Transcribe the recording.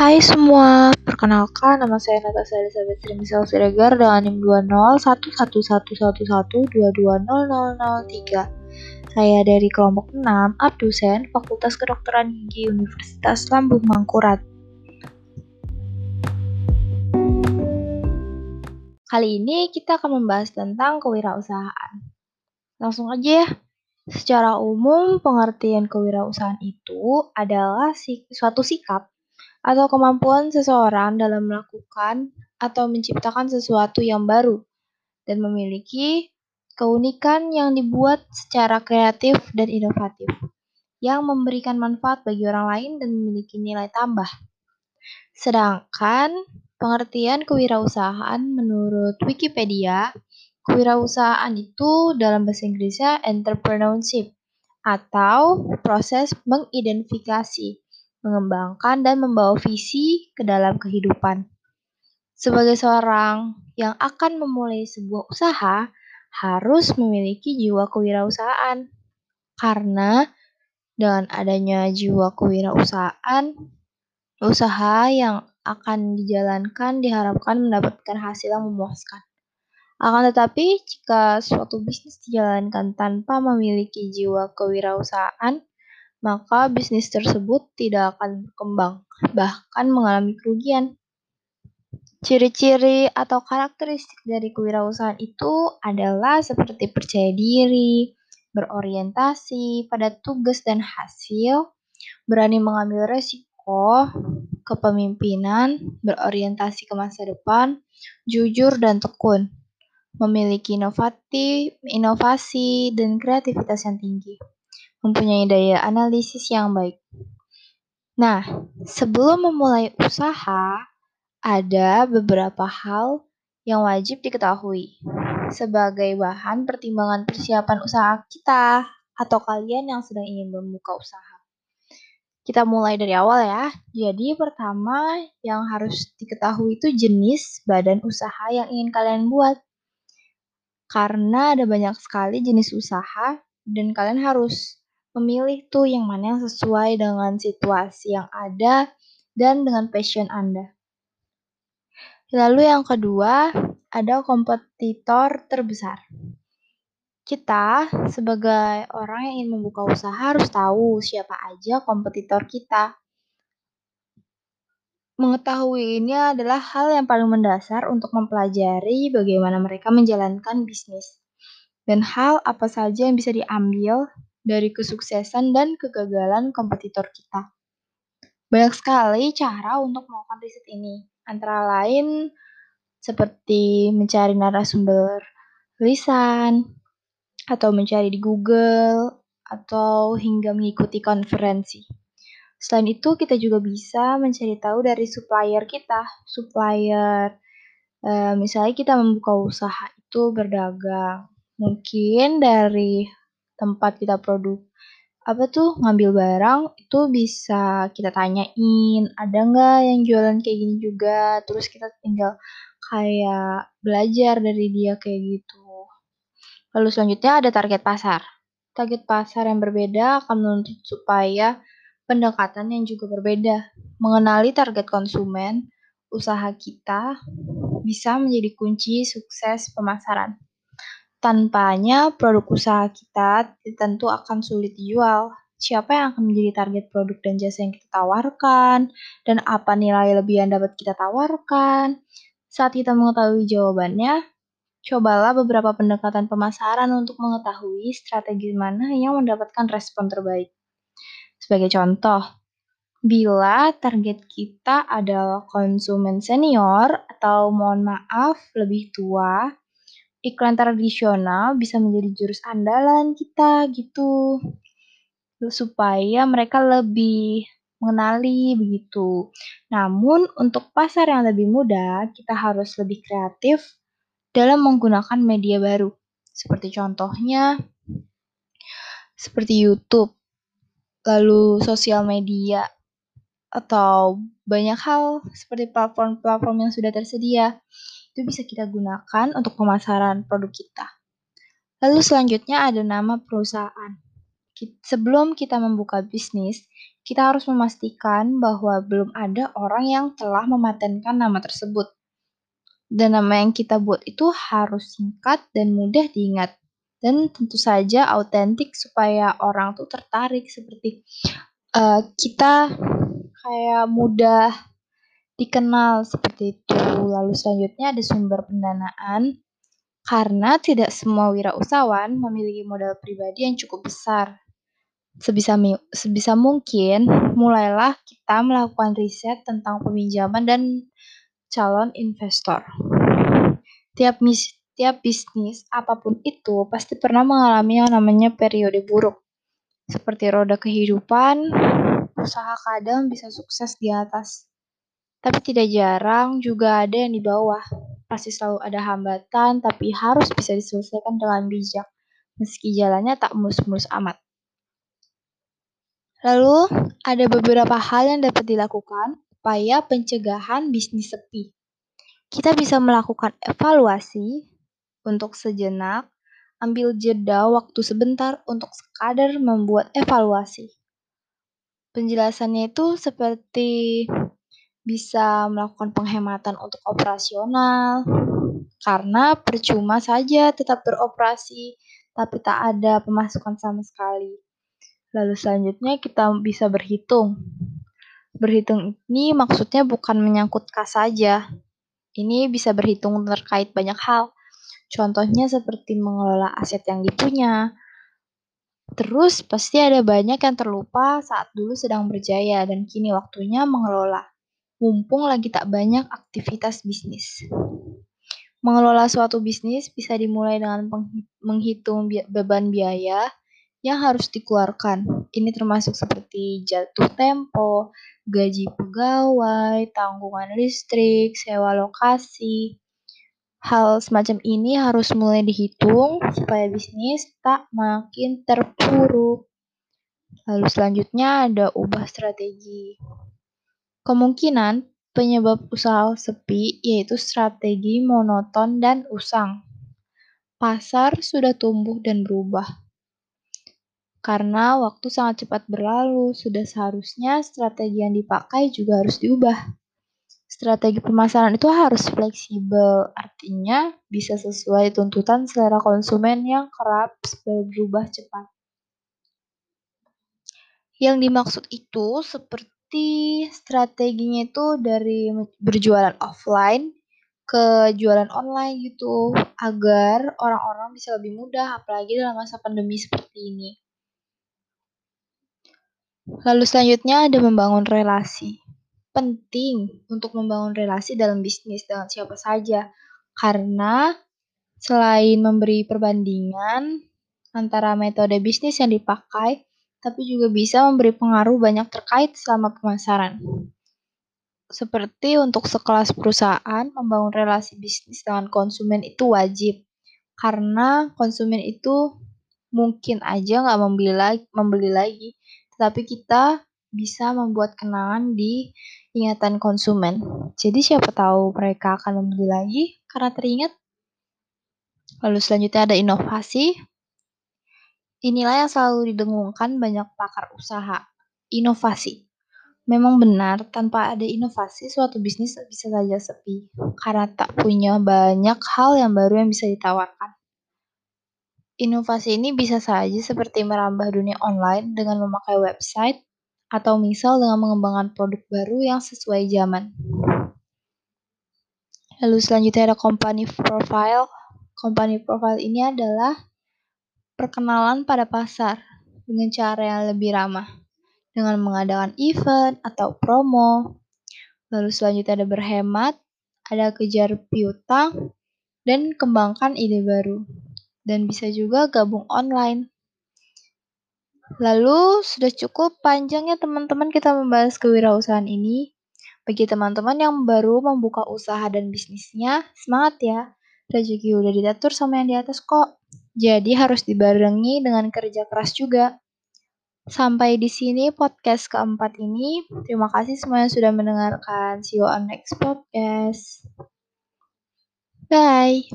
Hai semua, perkenalkan nama saya Natasha Elizabeth Rimisal Siregar dengan NIM 201111120003. Saya dari kelompok 6, abdusen Fakultas Kedokteran Gigi Universitas Lambung Mangkurat. Kali ini kita akan membahas tentang kewirausahaan. Langsung aja ya. Secara umum, pengertian kewirausahaan itu adalah suatu sikap atau kemampuan seseorang dalam melakukan atau menciptakan sesuatu yang baru dan memiliki keunikan yang dibuat secara kreatif dan inovatif yang memberikan manfaat bagi orang lain dan memiliki nilai tambah. Sedangkan pengertian kewirausahaan menurut Wikipedia, kewirausahaan itu dalam bahasa Inggrisnya entrepreneurship atau proses mengidentifikasi mengembangkan dan membawa visi ke dalam kehidupan. Sebagai seorang yang akan memulai sebuah usaha, harus memiliki jiwa kewirausahaan. Karena dengan adanya jiwa kewirausahaan, usaha yang akan dijalankan diharapkan mendapatkan hasil yang memuaskan. Akan tetapi, jika suatu bisnis dijalankan tanpa memiliki jiwa kewirausahaan, maka bisnis tersebut tidak akan berkembang, bahkan mengalami kerugian. Ciri-ciri atau karakteristik dari kewirausahaan itu adalah seperti percaya diri, berorientasi pada tugas dan hasil, berani mengambil resiko, kepemimpinan, berorientasi ke masa depan, jujur dan tekun, memiliki inovatif, inovasi, dan kreativitas yang tinggi mempunyai daya analisis yang baik. Nah, sebelum memulai usaha, ada beberapa hal yang wajib diketahui sebagai bahan pertimbangan persiapan usaha kita atau kalian yang sedang ingin membuka usaha. Kita mulai dari awal ya. Jadi pertama yang harus diketahui itu jenis badan usaha yang ingin kalian buat. Karena ada banyak sekali jenis usaha dan kalian harus memilih tuh yang mana yang sesuai dengan situasi yang ada dan dengan passion Anda. Lalu yang kedua, ada kompetitor terbesar. Kita sebagai orang yang ingin membuka usaha harus tahu siapa aja kompetitor kita. Mengetahui ini adalah hal yang paling mendasar untuk mempelajari bagaimana mereka menjalankan bisnis dan hal apa saja yang bisa diambil dari kesuksesan dan kegagalan kompetitor kita. Banyak sekali cara untuk melakukan riset ini, antara lain seperti mencari narasumber lisan, atau mencari di Google, atau hingga mengikuti konferensi. Selain itu, kita juga bisa mencari tahu dari supplier kita. Supplier, eh, misalnya kita membuka usaha itu berdagang. Mungkin dari tempat kita produk. Apa tuh? Ngambil barang itu bisa kita tanyain ada nggak yang jualan kayak gini juga? Terus kita tinggal kayak belajar dari dia kayak gitu. Lalu selanjutnya ada target pasar. Target pasar yang berbeda akan menuntut supaya pendekatan yang juga berbeda. Mengenali target konsumen usaha kita bisa menjadi kunci sukses pemasaran Tanpanya produk usaha kita tentu akan sulit dijual. Siapa yang akan menjadi target produk dan jasa yang kita tawarkan, dan apa nilai lebih yang dapat kita tawarkan. Saat kita mengetahui jawabannya, cobalah beberapa pendekatan pemasaran untuk mengetahui strategi mana yang mendapatkan respon terbaik. Sebagai contoh, bila target kita adalah konsumen senior atau mohon maaf lebih tua, iklan tradisional bisa menjadi jurus andalan kita gitu supaya mereka lebih mengenali begitu. Namun untuk pasar yang lebih mudah, kita harus lebih kreatif dalam menggunakan media baru. Seperti contohnya seperti YouTube, lalu sosial media atau banyak hal seperti platform-platform yang sudah tersedia itu bisa kita gunakan untuk pemasaran produk kita. Lalu selanjutnya ada nama perusahaan. sebelum kita membuka bisnis, kita harus memastikan bahwa belum ada orang yang telah mematenkan nama tersebut. Dan nama yang kita buat itu harus singkat dan mudah diingat. Dan tentu saja autentik supaya orang tuh tertarik seperti uh, kita kayak mudah dikenal seperti itu. Lalu selanjutnya ada sumber pendanaan. Karena tidak semua wirausahawan memiliki modal pribadi yang cukup besar. Sebisa, sebisa mungkin, mulailah kita melakukan riset tentang peminjaman dan calon investor. Tiap, mis, tiap bisnis, apa pun itu, pasti pernah mengalami yang namanya periode buruk. Seperti roda kehidupan, usaha kadang bisa sukses di atas. Tapi tidak jarang juga ada yang di bawah. Pasti selalu ada hambatan, tapi harus bisa diselesaikan dengan bijak, meski jalannya tak mulus-mulus amat. Lalu, ada beberapa hal yang dapat dilakukan supaya pencegahan bisnis sepi. Kita bisa melakukan evaluasi untuk sejenak, ambil jeda waktu sebentar untuk sekadar membuat evaluasi. Penjelasannya itu seperti bisa melakukan penghematan untuk operasional, karena percuma saja tetap beroperasi, tapi tak ada pemasukan sama sekali. Lalu selanjutnya kita bisa berhitung. Berhitung ini maksudnya bukan menyangkut kas saja. Ini bisa berhitung terkait banyak hal. Contohnya seperti mengelola aset yang dipunya. Terus pasti ada banyak yang terlupa saat dulu sedang berjaya dan kini waktunya mengelola mumpung lagi tak banyak aktivitas bisnis. Mengelola suatu bisnis bisa dimulai dengan menghitung beban biaya yang harus dikeluarkan. Ini termasuk seperti jatuh tempo, gaji pegawai, tanggungan listrik, sewa lokasi. Hal semacam ini harus mulai dihitung supaya bisnis tak makin terpuruk. Lalu selanjutnya ada ubah strategi. Kemungkinan penyebab usaha sepi yaitu strategi monoton dan usang. Pasar sudah tumbuh dan berubah. Karena waktu sangat cepat berlalu, sudah seharusnya strategi yang dipakai juga harus diubah. Strategi pemasaran itu harus fleksibel, artinya bisa sesuai tuntutan selera konsumen yang kerap berubah cepat. Yang dimaksud itu seperti berarti strateginya itu dari berjualan offline ke jualan online gitu agar orang-orang bisa lebih mudah apalagi dalam masa pandemi seperti ini. Lalu selanjutnya ada membangun relasi. Penting untuk membangun relasi dalam bisnis dengan siapa saja karena selain memberi perbandingan antara metode bisnis yang dipakai tapi juga bisa memberi pengaruh banyak terkait selama pemasaran. Seperti untuk sekelas perusahaan, membangun relasi bisnis dengan konsumen itu wajib. Karena konsumen itu mungkin aja nggak membeli lagi, membeli lagi, tetapi kita bisa membuat kenangan di ingatan konsumen. Jadi siapa tahu mereka akan membeli lagi karena teringat. Lalu selanjutnya ada inovasi. Inilah yang selalu didengungkan banyak pakar usaha, inovasi. Memang benar, tanpa ada inovasi, suatu bisnis bisa saja sepi, karena tak punya banyak hal yang baru yang bisa ditawarkan. Inovasi ini bisa saja seperti merambah dunia online dengan memakai website, atau misal dengan mengembangkan produk baru yang sesuai zaman. Lalu selanjutnya ada company profile. Company profile ini adalah perkenalan pada pasar dengan cara yang lebih ramah, dengan mengadakan event atau promo. Lalu selanjutnya ada berhemat, ada kejar piutang, dan kembangkan ide baru. Dan bisa juga gabung online. Lalu sudah cukup panjangnya teman-teman kita membahas kewirausahaan ini. Bagi teman-teman yang baru membuka usaha dan bisnisnya, semangat ya. Rezeki udah diatur sama yang di atas kok. Jadi harus dibarengi dengan kerja keras juga. Sampai di sini podcast keempat ini. Terima kasih semuanya sudah mendengarkan. See you on next podcast. Bye.